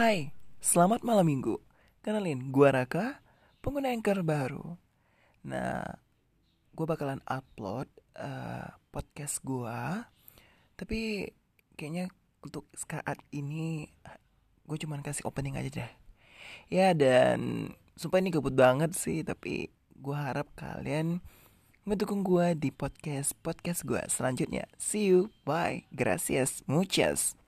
Hai, selamat malam minggu. Kenalin, gua Raka, pengguna Anchor baru. Nah, gua bakalan upload uh, podcast gua. Tapi kayaknya untuk saat ini gue cuma kasih opening aja deh. Ya dan sumpah ini gabut banget sih, tapi gua harap kalian mendukung gua di podcast podcast gua selanjutnya. See you, bye, gracias, muchas.